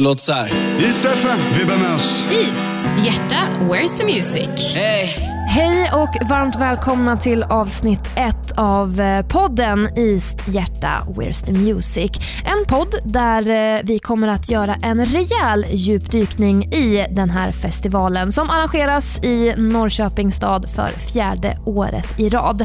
Låt så här. East FM, vi bär med oss. East, hjärta, where's the music? Hey. Hej och varmt välkomna till avsnitt ett av eh, podden East Hjärta Where's the Music. En podd där eh, vi kommer att göra en rejäl djupdykning i den här festivalen som arrangeras i Norrköpings stad för fjärde året i rad.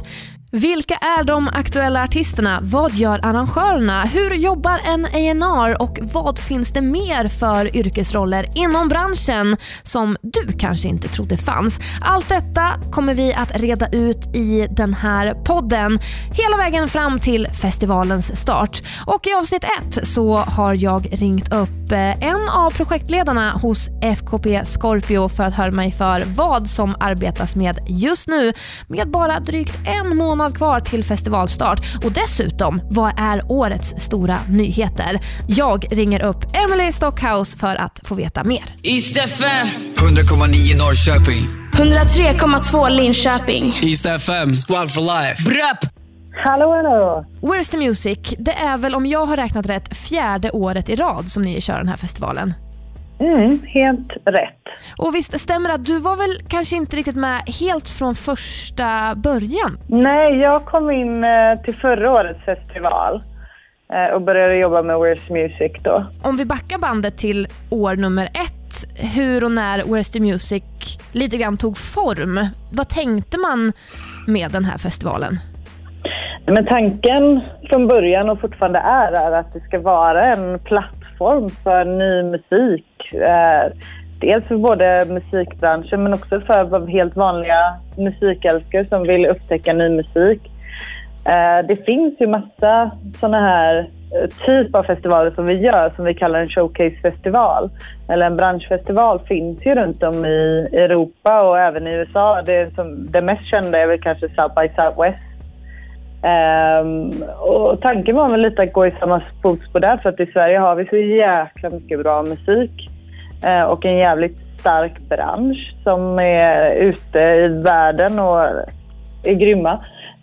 Vilka är de aktuella artisterna? Vad gör arrangörerna? Hur jobbar en A&R och vad finns det mer för yrkesroller inom branschen som du kanske inte trodde fanns? Allt detta kommer vi att reda ut i den här podden hela vägen fram till festivalens start. Och I avsnitt ett så har jag ringt upp eh, en av projektledarna hos FKP Scorpio för att höra mig för vad som arbetas med just nu med bara drygt en månad månad kvar till festivalstart och dessutom, vad är årets stora nyheter? Jag ringer upp Emily Stockhouse för att få veta mer. East FM. 100,9 Norrköping. 103,2 Linköping. East FM. Squad for life. Brapp. Hallå, hallå. Where's the Music? Det är väl, om jag har räknat rätt, fjärde året i rad som ni kör den här festivalen? Mm, helt rätt. Och visst stämmer det att du var väl kanske inte riktigt med helt från första början? Nej, jag kom in eh, till förra årets festival eh, och började jobba med Where's Music då. Om vi backar bandet till år nummer ett, hur och när Where's the Music lite grann tog form. Vad tänkte man med den här festivalen? Men tanken från början och fortfarande är, är att det ska vara en plattform för ny musik. Eh, dels för både musikbranschen men också för helt vanliga musikälskare som vill upptäcka ny musik. Eh, det finns ju massa såna här eh, typ av festivaler som vi gör som vi kallar en showcasefestival. Eller en branschfestival finns ju runt om i Europa och även i USA. Det, som, det mest kända är väl kanske South by Southwest. Um, och tanken var väl lite att gå i samma fotspår där för att i Sverige har vi så jäkla mycket bra musik. Eh, och en jävligt stark bransch som är ute i världen och är grymma.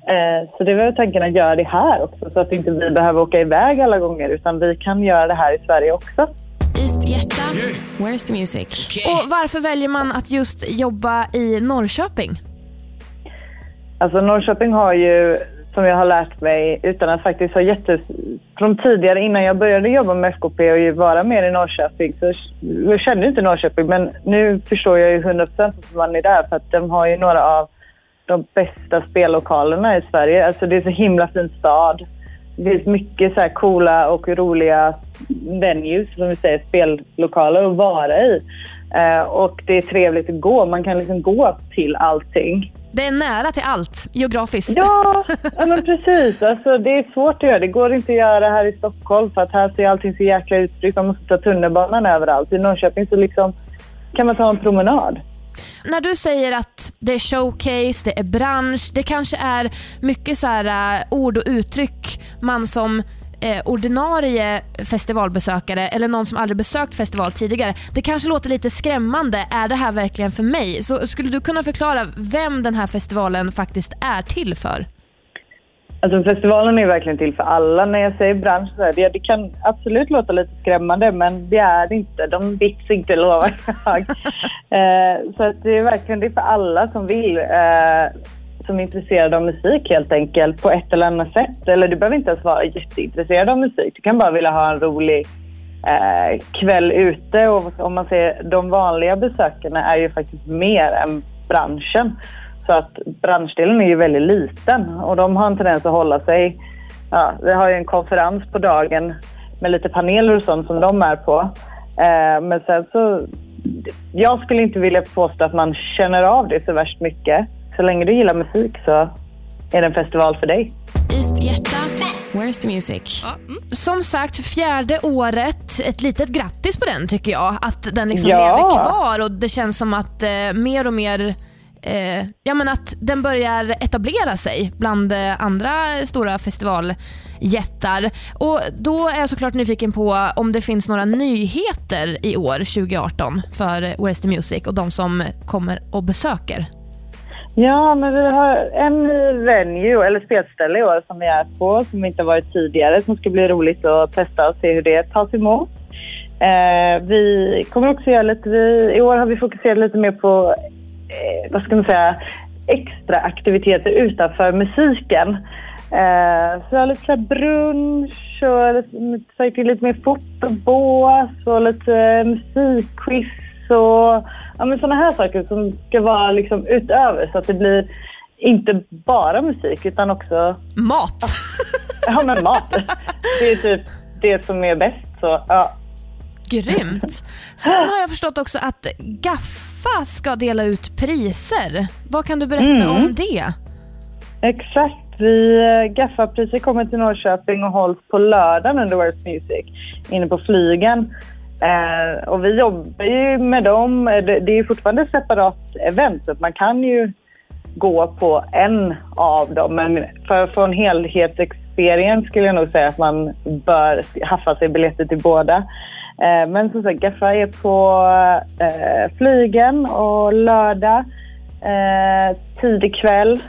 Eh, så det var tanken att göra det här också så att inte vi behöver åka iväg alla gånger utan vi kan göra det här i Sverige också. East Hjärta, where's the music? Och varför väljer man att just jobba i Norrköping? Alltså Norrköping har ju som jag har lärt mig utan att faktiskt ha jätte... Från tidigare, innan jag började jobba med FKP och vara mer i Norrköping, så jag kände inte Norrköping. Men nu förstår jag ju 100 procent varför man är där, för att de har ju några av de bästa spellokalerna i Sverige. Alltså det är så himla fin stad. Det finns mycket så coola och roliga venues, som vi säger, spellokaler att vara i. Eh, och det är trevligt att gå. Man kan liksom gå till allting. Det är nära till allt geografiskt. Ja, ja men precis. Alltså, det är svårt att göra. Det går inte att göra här i Stockholm för att här ser allting så jäkla utspritt. Man måste ta tunnelbanan överallt. I Norrköping så liksom kan man ta en promenad. När du säger att det är showcase, det är bransch, det kanske är mycket så här, uh, ord och uttryck man som eh, ordinarie festivalbesökare eller någon som aldrig besökt festival tidigare. Det kanske låter lite skrämmande. Är det här verkligen för mig? Så Skulle du kunna förklara vem den här festivalen faktiskt är till för? Alltså festivalen är verkligen till för alla. När jag säger bransch så här, det, det kan absolut låta lite skrämmande men det är det inte. De bits inte lovar jag. eh, så att det är verkligen det är för alla som vill. Eh, som är intresserade av musik helt enkelt på ett eller annat sätt. Eller du behöver inte ens vara jätteintresserad av musik. Du kan bara vilja ha en rolig eh, kväll ute. Och om man ser de vanliga besökarna är ju faktiskt mer än branschen. Så att branschdelen är ju väldigt liten och de har en tendens att hålla sig... Ja, vi har ju en konferens på dagen med lite paneler och sånt som de är på. Eh, men sen så... Jag skulle inte vilja påstå att man känner av det så värst mycket så länge du gillar musik så är det en festival för dig. East Hjärta, Where's the music? Mm. Som sagt, fjärde året. Ett litet grattis på den tycker jag. Att den liksom ja. lever kvar och det känns som att eh, mer och mer eh, ja, men att den börjar etablera sig bland eh, andra stora festivaljättar. Och Då är jag såklart nyfiken på om det finns några nyheter i år, 2018, för Where's the Music och de som kommer och besöker. Ja, men vi har en venue, eller spelställe i år som vi är på, som vi inte har varit tidigare, som ska bli roligt att testa och se hur det tas emot. Eh, vi kommer också göra lite, vi, i år har vi fokuserat lite mer på, eh, vad ska man säga, extra aktiviteter utanför musiken. Eh, så vi har lite så brunch och lite, till lite mer fotobås och lite musikquiz och ja, men sådana här saker som ska vara liksom utöver så att det blir inte bara musik utan också Mat. ja, men mat. Det är typ det som är bäst. Så, ja. Grymt. Sen har jag förstått också att Gaffa ska dela ut priser. Vad kan du berätta Mm. om det? Exakt. Vi, eh, Gaffapriset kommer till Norrköping och hålls på lördagen under World Music inne på Flygen. Eh, och vi jobbar ju med dem. Eh, Det, det är fortfarande ett separat event så man kan ju gå på en av dem. Men för att få en helhetsexperience skulle jag nog säga att man bör haffa sig biljetter till båda. Eh, men som sagt, Gaffa är på eh, Flygen och lördag eh, tidig kväll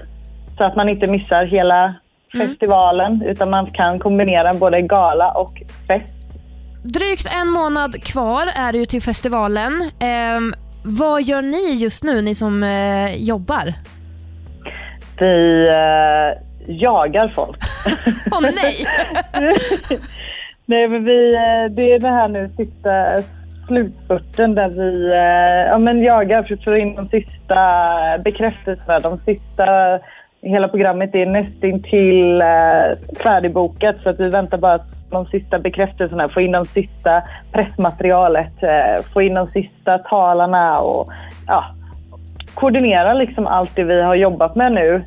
så att man inte missar hela festivalen utan man kan kombinera både gala och fest. Drygt en månad kvar är det ju till festivalen. Ehm, vad gör ni just nu, ni som eh, jobbar? Vi eh, jagar folk. Åh nej! Nej, men vi, eh, det är det här nu sista slutspurten där vi eh, ja, men jagar för att få in de sista bekräftelserna. De sista, hela programmet är nästintill eh, färdigbokat så att vi väntar bara på de sista bekräftelserna, få in de sista pressmaterialet, få in de sista talarna och ja, koordinera liksom allt det vi har jobbat med nu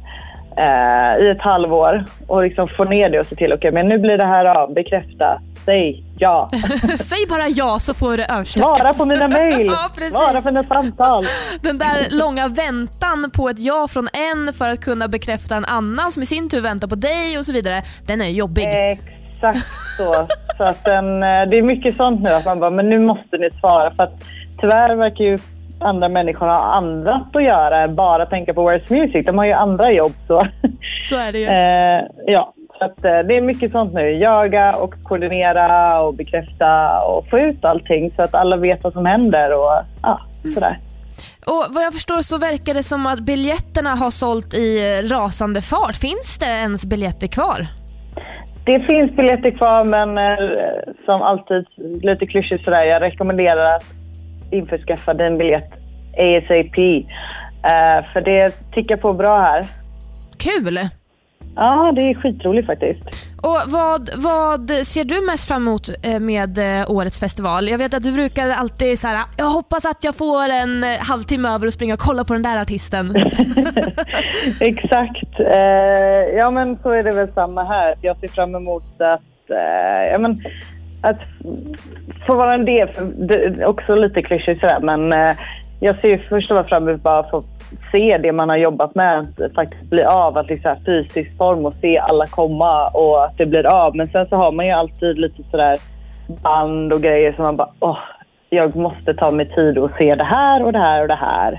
eh, i ett halvår och liksom få ner det och se till, okej men nu blir det här av, bekräfta, säg ja. Säg bara ja så får du överstökat. Svara på mina mejl, Ja, svara på mina samtal. Den där långa väntan på ett ja från en för att kunna bekräfta en annan som i sin tur väntar på dig och så vidare. Den är jobbig. Exakt så. så att den, eh, det är mycket sånt nu att man bara, men nu måste ni svara för att tyvärr verkar ju andra människor ha annat att göra än bara tänka på Where's Music. De har ju andra jobb så. Så är det ju. Eh, ja, så att, eh, det är mycket sånt nu. Jaga och koordinera och bekräfta och få ut allting så att alla vet vad som händer och ja, sådär. Och Vad jag förstår så verkar det som att biljetterna har sålt i rasande fart. Finns det ens biljetter kvar? Det finns biljetter kvar men eh, som alltid lite klyschigt sådär, jag rekommenderar att införskaffa din biljett ASAP. Eh, för det tickar på bra här. Kul! Ja, det är skitroligt faktiskt. Och vad, vad ser du mest fram emot eh, med eh, årets festival? Jag vet att du brukar alltid så här, jag hoppas att jag får en halvtimme över och springa och kolla på den där artisten. Exakt. Ja, men så är det väl samma här. Jag ser fram emot att, ja, men, att få vara en del. Det är också lite klyschigt sådär, men eh, jag ser först och främst fram emot bara att få se det man har jobbat med att faktiskt bli av. Att liksom fysisk form och se alla komma och att det blir av. Men sen så har man ju alltid lite sådär band och grejer som man bara, åh, jag måste ta mig tid och se det här och det här och det här.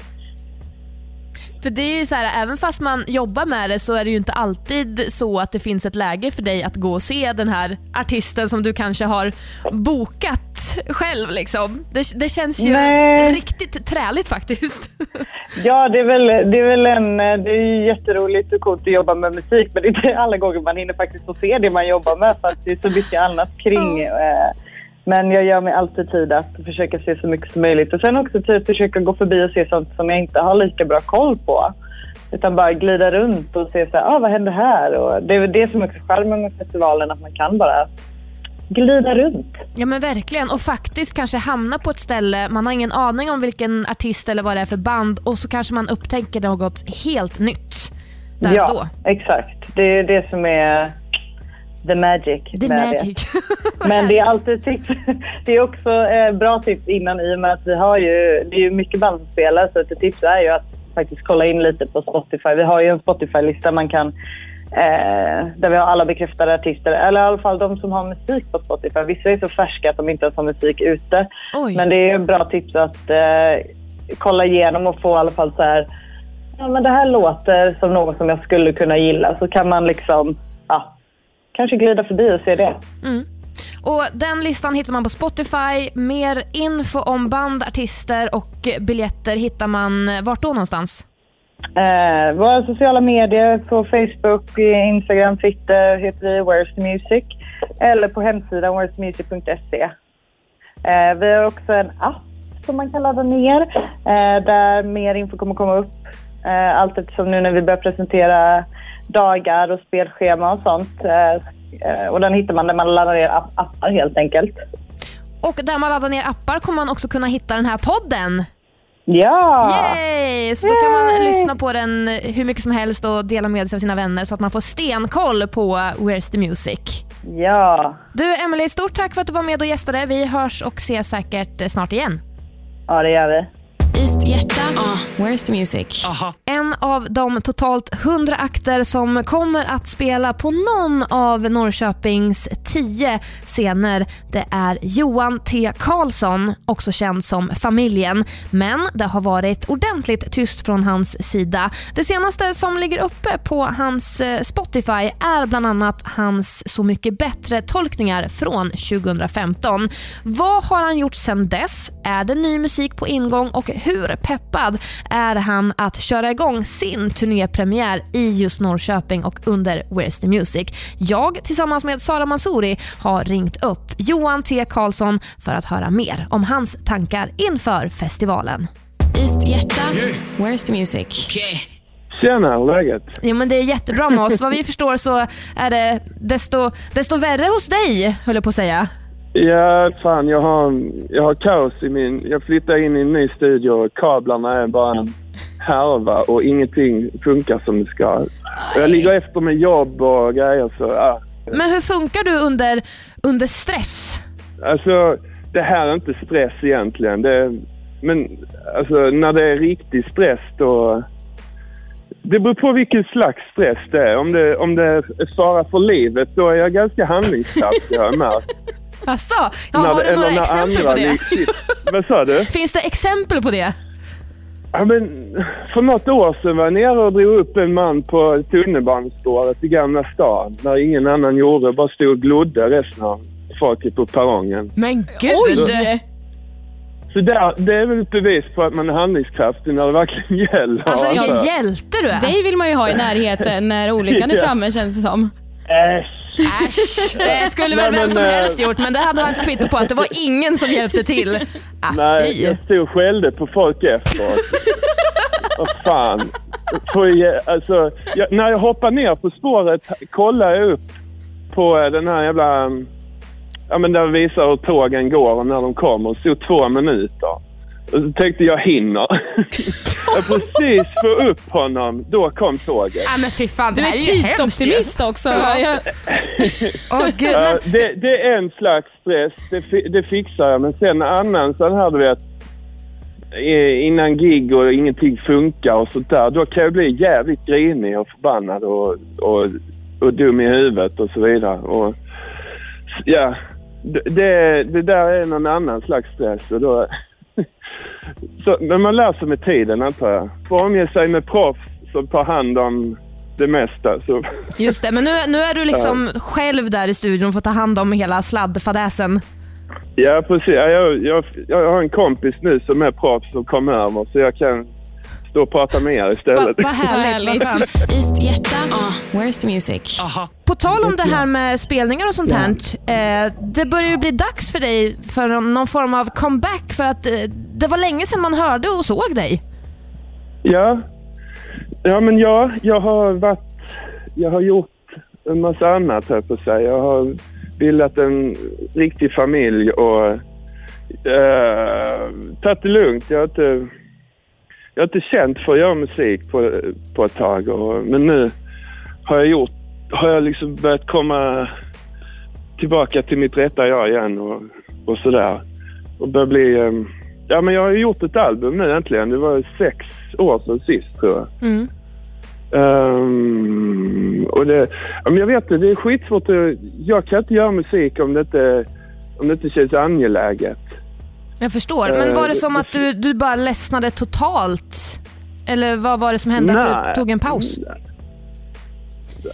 För det är ju så här, även fast man jobbar med det så är det ju inte alltid så att det finns ett läge för dig att gå och se den här artisten som du kanske har bokat själv. Liksom. Det, det känns ju Nej. riktigt träligt faktiskt. Ja, det är väl, det är väl en, det är jätteroligt och coolt att jobba med musik men det är inte alla gånger man hinner faktiskt få se det man jobbar med för att det är så mycket annat kring. eh, Men jag gör mig alltid tid att försöka se så mycket som möjligt och sen också typ försöka gå förbi och se sånt som jag inte har lika bra koll på. Utan bara glida runt och se så här, ah, vad händer här? Och det är väl det som är också charmen med festivalen, att man kan bara glida runt. Ja men verkligen och faktiskt kanske hamna på ett ställe, man har ingen aning om vilken artist eller vad det är för band och så kanske man upptäcker något helt nytt där ja, då. exakt. Det är det som är the magic The med det. magic. Men det är alltid tips. Det är också eh, bra tips innan i och med att vi har ju, det är ju mycket band som spelar så ett tips är ju att faktiskt kolla in lite på Spotify. Vi har ju en Spotify-lista man kan eh, där vi har alla bekräftade artister, eller i alla fall de som har musik på Spotify. Vissa är så färska att de inte ens har musik ute. Oj. Men det är bra tips att eh, kolla igenom och få i alla fall så här, ja men det här låter som något som jag skulle kunna gilla. Så kan man liksom, kanske glida förbi och se det. Mm. Och Den listan hittar man på Spotify. Mer info om band, artister och biljetter hittar man vart då någonstans? Eh, våra sociala medier på Facebook, Instagram, Twitter heter vi Where's the Music eller på hemsidan where'sthemusic.se. Eh, vi har också en app som man kan ladda ner eh, där mer info kommer komma upp. Eh, allt eftersom nu när vi börjar presentera dagar och spelschema och sånt. Eh, eh, och den hittar man där man laddar ner app appar helt enkelt. Och där man laddar ner appar kommer man också kunna hitta den här podden. Ja! Yay! Så då kan man lyssna på den hur mycket som helst och dela med sig av sina vänner så att man får stenkoll på Where's the Music. Ja. Du Emily, stort tack för att du var med och gästade. Vi hörs och ses säkert snart igen. Ja, det gör vi. Ystad Hjärta. Where's the music? En av de totalt 100 akter som kommer att spela på någon av Norrköpings 10 scener det är Johan T Karlsson, också känd som Familjen. Men det har varit ordentligt tyst från hans sida. Det senaste som ligger uppe på hans eh, Spotify är bland annat hans Så mycket bättre-tolkningar från 2015. Vad har han gjort sedan dess? Är det ny musik på ingång och hur peppad är han att köra igång sin turnépremiär i just Norrköping och under Where's the Music? Jag tillsammans med Sara Mansouri har ringt upp Johan T Karlsson för att höra mer om hans tankar inför festivalen. Ystad Hjärta. Where's the music? Okej. Tjena, läget? Jo, men det är jättebra med oss. Vad vi förstår så är det desto, desto värre hos dig, höll jag på att säga. Ja, fan jag har, jag har kaos i min... Jag flyttar in i en ny studio och kablarna är bara en härva och ingenting funkar som det ska. Och Jag ligger efter med jobb och grejer så... Ja. Men hur funkar du under, under stress? Alltså, det här är inte stress egentligen. Det, men alltså, när det är riktig stress då... Det beror på vilken slags stress det är. Om det, om det är fara för livet, då är jag ganska handlingskraftig har jag märkt. Asså? Ja, När har det- du några exempel på det? Vad sa du? Finns det exempel på det? Ja, men för något år sedan var jag nere och drog upp en man på tunnelbanespåret i Gamla stan. När ingen annan gjorde. Bara stod och glodde resten av folket på perrongen. Men gud! Så där, det är väl ett bevis på att man är handlingskraftig när det verkligen gäller. Alltså vilken hjälte du är. Dig vill man ju ha i närheten när olyckan är framme känns det som. Äsch. Äsch. Det skulle väl Nej, vem men, som eh, helst gjort, men det hade varit kvitto på att det var ingen som hjälpte till. Ah, Nej, fy. jag stod och skällde på folk efteråt. Vad fan. Jag, alltså, jag, när jag hoppar ner på spåret kollar jag upp på eh, den här jävla... Ja men där visar hur tågen går och när de kommer. Det stod två minuter. Och så tänkte jag hinner. jag precis få upp honom, då kom tåget. Ah, men fy fan, Du det är här är ju. tidsoptimist också. Ja. Jag, Åh, gud, Ja, men, det, det är en slags stress, det, det fixar jag. Men sen annan sån här du vet, eh, innan gig och ingenting funkar och sånt där. Då kan jag bli jävligt grinig och förbannad och, och, och dum i huvudet och så vidare. Och, ja, det, det, det där är någon annan slags stress. Och då, så, men man lär sig med tiden antar jag. Får omge sig med proffs som tar hand om det mesta. Så, just det, men nu, nu är du liksom själv där i studion och får ta hand om hela sladdfadäsen. Ja, precis. Ja, Jag, jag, jag har en kompis nu som är proffs som kommer över så jag kan stå och prata med er istället. vad härligt. Ystad Hjärta. Where's the music? På tal om det här med spelningar och sånt här. Eh, det börjar ju bli dags för dig för någon form av comeback för att eh, det var länge sedan man hörde och såg dig. Ja. ja, men ja, jag har varit... Jag har gjort en massa annat här på att säga. Jag har bildat en riktig familj och uh, tagit det lugnt. Jag har inte, jag har inte känt för att göra musik på, på ett tag. Och, men nu har jag gjort, har jag liksom börjat komma tillbaka till mitt rätta jag igen och, och sådär. Och börjar bli... ehm, ja, men jag har ju gjort ett album nu äntligen. Det var sex år sedan sist tror jag. Mm. Ehm, och det, ja, men jag vet det, det är skitsvårt. Att, jag kan inte göra musik om det inte, om det inte känns angeläget. Jag förstår. Men var det som att du, du bara ledsnade totalt? Eller vad var det som hände att Nej. du tog en paus?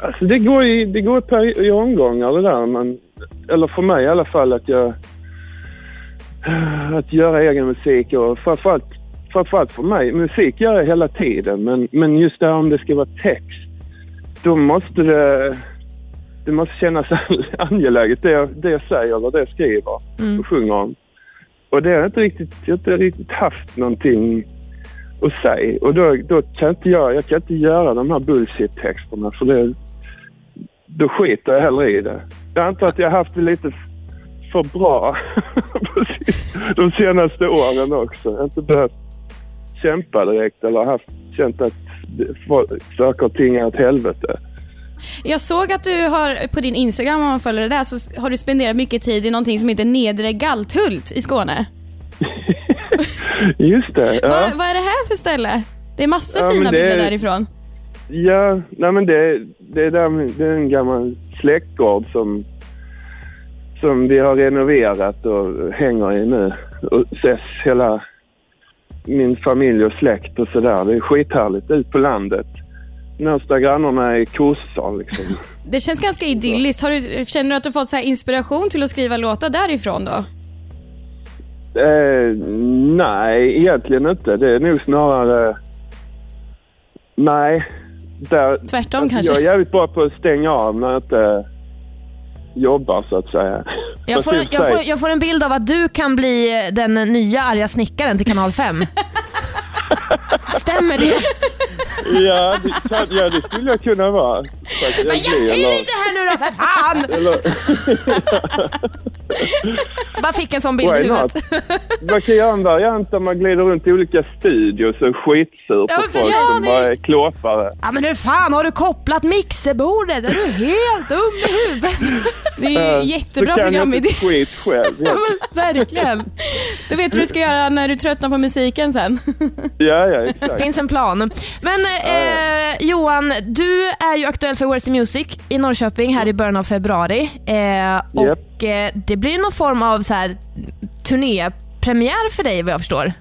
Alltså det går i, det går par i omgångar det där. Man, eller för mig i alla fall, att jag... Att göra egen musik och framförallt, framförallt för mig, musik gör jag hela tiden men, men just det här om det ska vara text, då måste det... Det måste kännas angeläget det jag, det jag säger eller det jag skriver och sjunger om. Och det har jag inte riktigt, jag har inte riktigt haft någonting att säga. Och då, då kan inte jag, jag kan inte göra de här bullshit-texterna för det, då skiter jag hellre i det. Jag antar att jag har haft det lite för bra de senaste åren också. Jag har inte behövt kämpa direkt eller haft, känt att saker och ting är åt helvete. Jag såg att du har på din Instagram, om man följer det där, så har du spenderat mycket tid i någonting som heter Nedre Galthult i Skåne. Just det. Ja. Vad, vad är det här för ställe? Det är massor Ja, fina bilder därifrån. Ja, nej men det, det, är där, det är en gammal släktgård som, som vi har renoverat och hänger i nu. Och ses hela min familj och släkt och sådär. Det är skithärligt ut på landet. Närmsta grannarna är kossor liksom. Det känns ganska idylliskt. Har du, känner du att du fått så här inspiration till att skriva låtar därifrån då? Eh, nej, egentligen inte. Det är nog snarare... Nej. Där, Tvärtom alltså, kanske? Jag är jävligt bra på att stänga av när jag inte jobbar så att säga. Jag får, jag, får, jag får en bild av att du kan bli den nya arga snickaren till kanal 5. Stämmer det? Ja, det, kan, ja, det skulle jag kunna vara. Faktiskt. Men hjälp till eller- inte här nu då för fan! Eller, Bara fick en sån bild i why huvudet. not? Man kan göra en variant där man glider runt i olika studios och skitsur på Ja, folk ja, som bara är klåpare. Ja men hur fan har du kopplat mixerbordet? Är du helt dum i huvudet? Det är ju Eh, jättebra så kan jag programidé. inte skit själv. Ja, men verkligen. Du vet vad du ska göra när du tröttnar på musiken sen. Ja, ja, Det exakt. finns en plan. Men eh, Johan, du är ju aktuell för Where's the Music i Norrköping här i början av februari. Eh, och eh, det blir någon form av så här turnépremiär för dig vad jag förstår.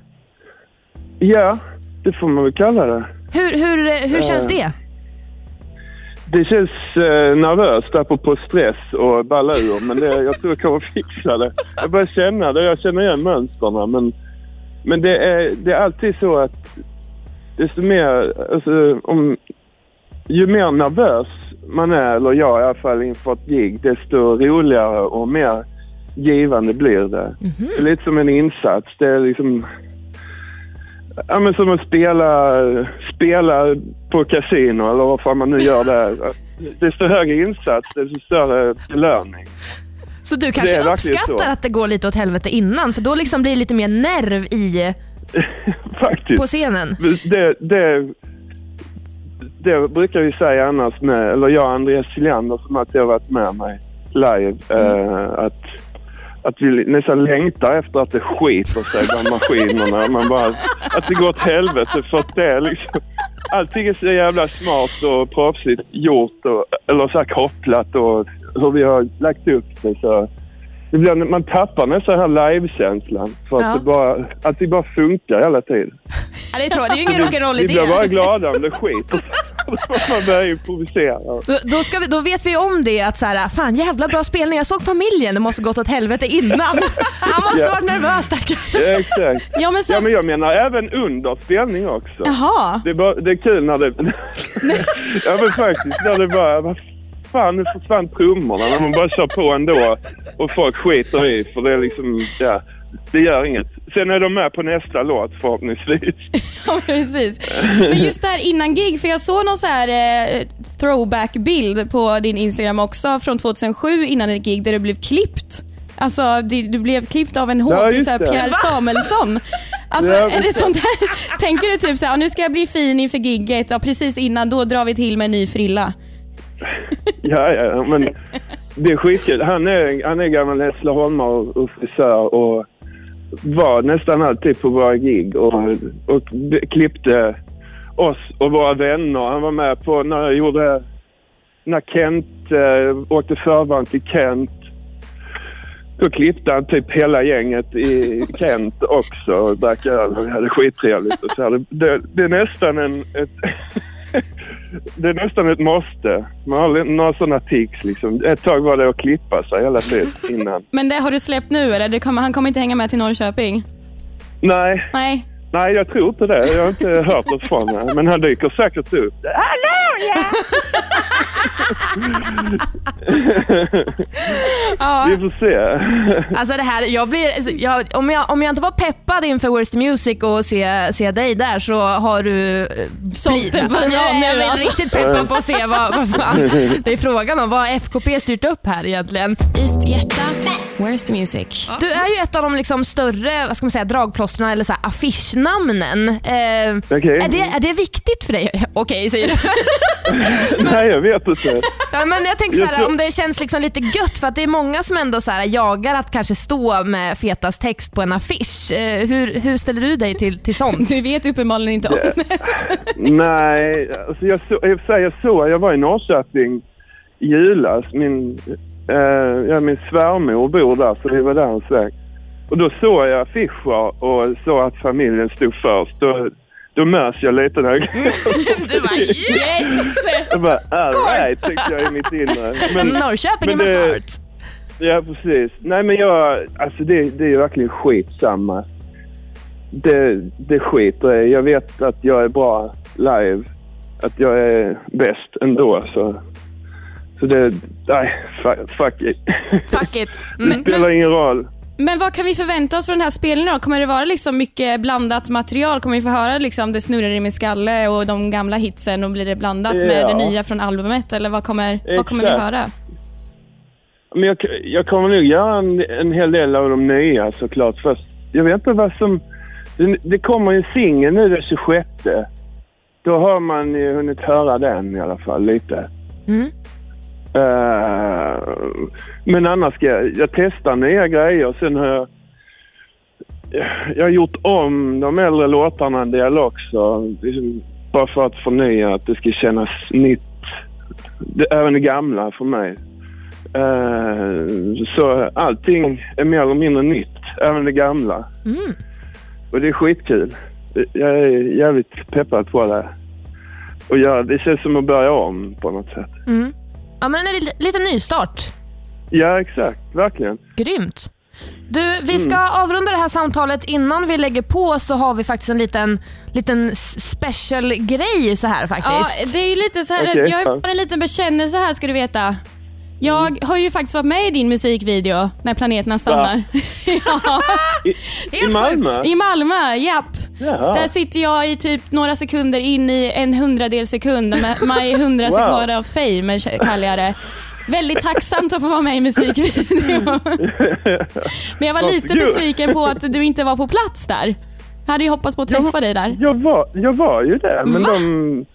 Ja, det får man väl kalla det. Hur, hur, eh, hur känns det? Det känns eh, nervöst apropå stress och balla ur, men det, jag tror jag kommer fixa det. Jag börjar känna det, jag känner igen mönstren men, men det, är, det är alltid så att desto mer, alltså, om, ju mer nervös man är, eller jag i alla fall inför ett gig, desto roligare och mer givande blir det. Det är lite som en insats. Det är liksom Ja, men som att spela, spela på kasino eller vad fan man nu gör där. Desto högre insats, desto större belöning. Så du kanske uppskattar så. att det går lite åt helvete innan för då liksom blir det lite mer nerv i, Faktiskt. på scenen. Det, det, det brukar vi säga annars med, eller jag och Andreas Siljander som alltid har varit med mig live, eh, att, att vi nästan längtar efter att det skiter sig bland maskinerna. Man bara, att det går åt helvete för att det är liksom, allting är så jävla smart och proffsigt gjort och, eller så här kopplat och hur vi har lagt upp det så. Blir, man tappar nästan den här livekänslan för att, Ja. det bara, att det bara funkar hela tiden. Ja, det, är tråkigt. det är ju ingen rock'n'roll i Vi blir bara glada om det skiter man börja improvisera. Då, då, ska vi, då vet vi om det att så här, fan jävla bra spelning. Jag såg familjen, det måste gått åt helvete innan. Han måste Ja. varit nervös stackare. Ja, exakt. Ja, men så... Ja, men jag menar även under spelning också. Jaha. Det är, bara, det är kul när det... ja, men faktiskt. När det bara... Vad fan, nu försvann trummorna. När man bara kör på ändå och folk skiter i. För det är liksom... Ja, det gör inget. Sen är de med på nästa låt förhoppningsvis. Ja, precis. Men just där innan gig, för jag såg någon så här eh, throwback-bild på din Instagram också från 2007 innan ett gig där du blev klippt. Alltså, du, du blev klippt av en Ja, hårfrisör, just det. Pierre Samuelsson. Alltså, Ja, är det sånt här? Tänker du typ så här, nu ska jag bli fin inför gigget och precis innan då drar vi till med en ny frilla? Ja, ja, men det är skitkul. Han är, han är gammal Hässleholmare och, och frisör och var nästan alltid på våra gig och, och klippte oss och våra vänner. Han var med på när jag gjorde, när Kent eh, åkte förband till Kent. Då klippte han typ hela gänget i Kent också och drack öl och vi hade skittrevligt. Och så här. Det, det, det är nästan en, ett, det är nästan ett måste. Man har några sådana tics liksom. Ett tag var det att klippa sig hela tiden innan. Men det har du släppt nu eller? Det kommer, han kommer inte hänga med till Norrköping? Nej, Nej. nej jag tror inte det. Jag har inte hört något från honom. Men han dyker säkert upp. Ja. Vi får se. Alltså det här, jag blir, alltså, jag, om, jag, om jag inte var peppad inför the Music och se, se dig där så har du... eh, Sålt en banan jag, är alltså. riktigt peppad på att se vad, vad fan det är frågan om. Vad har FKP styrt upp här egentligen? East Hjärta, Where's the Music? Du är ju ett av de liksom större vad ska man säga, dragplåstren eller så här, affischnamnen. Eh, Okej. är, det, är det viktigt för dig? Okej, säger du. Nej, jag vet inte. Ja, men jag tänker så här, om det känns liksom lite gött för att det är många som ändå så här, jagar att kanske stå med fetast text på en affisch. Eh, hur, hur ställer du dig till, till sånt? Du vet uppenbarligen inte om det. Nej, alltså jag, så, jag, säger jag så. Jag var i Norrköping i julas. Min, eh, ja, min svärmor bor där, så vi var där en sväng. Och då såg jag affischer och såg att familjen stod först. Då, då mös jag lite där. Du bara yes! Jag bara, all right, tänkte jag i mitt inre. Men, Norrköping men det- heart. Ja, precis. Nej, men jag... Alltså det, det är verkligen skitsamma. Det, det skiter jag. Jag vet att jag är bra live. Att jag är bäst ändå, så... Så det... Nej, fuck, it. Fuck it. Det Mm. spelar ingen roll. Men vad kan vi förvänta oss från den här spelningen då? Kommer det vara liksom mycket blandat material? Kommer vi få höra liksom det snurrar i min skalle och de gamla hitsen och blir det blandat med Ja. det nya från albumet? Eller vad kommer, vad kommer vi höra? Men jag, jag kommer nog göra en, en hel del av de nya såklart. Fast jag vet inte vad som... Det, det kommer en singel nu den 26. Då har man ju hunnit höra den i alla fall lite. Mm. Eh, men annars ska jag, jag testar nya grejer. Sen har jag, jag har gjort om de äldre låtarna en del också. Liksom, bara för att förnya, att det ska kännas nytt. Det, även det gamla för mig. Eh, så allting är mer eller mindre nytt, även det gamla. Mm. Och det är skitkul. Jag är jävligt peppad på det. Och ja, det känns som att börja om på något sätt. Mm. Ja, men en li- liten nystart. Ja, exakt. Verkligen. Grymt. Du, vi ska avrunda det här samtalet. Innan vi lägger på så har vi faktiskt en liten, liten special grej så här Ja, faktiskt. det är ju lite så här, Okej, jag ja. har en liten bekännelse här ska du veta. Jag har ju faktiskt varit med i din musikvideo, När planeterna stannar. ja, I, I Malmö? I Malmö, japp. Jaha. Där sitter jag i typ några sekunder in i en hundradel sekund. med My 100 Wow. sekunder av fame kallar jag det. Väldigt tacksamt att få vara med i musikvideon. Men jag var lite besviken på att du inte var på plats där. Jag hade ju hoppats på att träffa dig där. Jag var, jag var ju där, men de...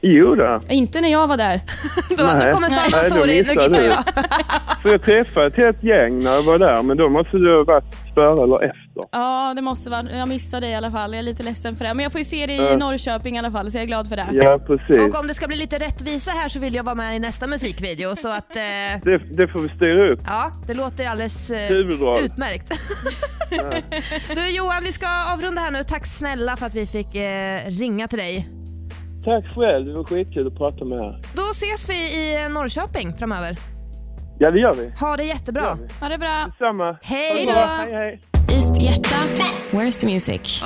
Jo då. Inte när jag var där. Då, nu Nej. kommer Sara, sorry, nu du. jag. För jag träffade ett helt gäng när jag var där, men då måste du ha varit före eller efter. Ja, det måste vara. Jag missade dig i alla fall. Jag är lite ledsen för det. Men jag får ju se dig i Ja. Norrköping i alla fall, så jag är glad för det. Ja, precis. Och om det ska bli lite rättvisa här så vill jag vara med i nästa musikvideo. Så att, eh, Det, det får vi styra upp. ja, det låter alldeles eh, utmärkt. du Johan, vi ska avrunda här nu. Tack snälla för att vi fick eh, ringa till dig. Tack själv, det var skitkul att prata med er. Då ses vi i Norrköping framöver. Ja, det gör vi. Ha det jättebra. Ha det bra. Samma. Hej Ha det då. bra. Hej, hej. East Hjärta, Where's the Music?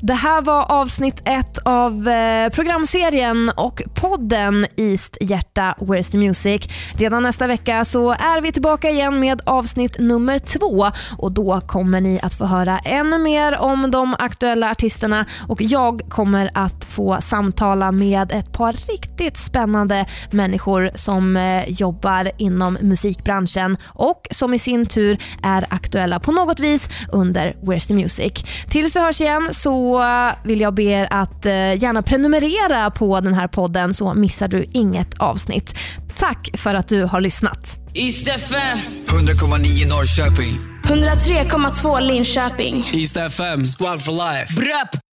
Det här var avsnitt ett av eh, programserien och podden East Hjärta Where's the Music. Redan nästa vecka så är vi tillbaka igen med avsnitt nummer två och då kommer ni att få höra ännu mer om de aktuella artisterna och jag kommer att få samtala med ett par riktigt spännande människor som eh, jobbar inom musikbranschen och som i sin tur är aktuella på något vis under Where's the Music. Tills vi hörs igen så eh, vill jag be er att eh, gärna prenumerera på den här podden så missar du inget avsnitt. Tack för att du har lyssnat. East FM. 100,9 Norrköping. 103,2 Linköping. East FM. Squad for life. Brup.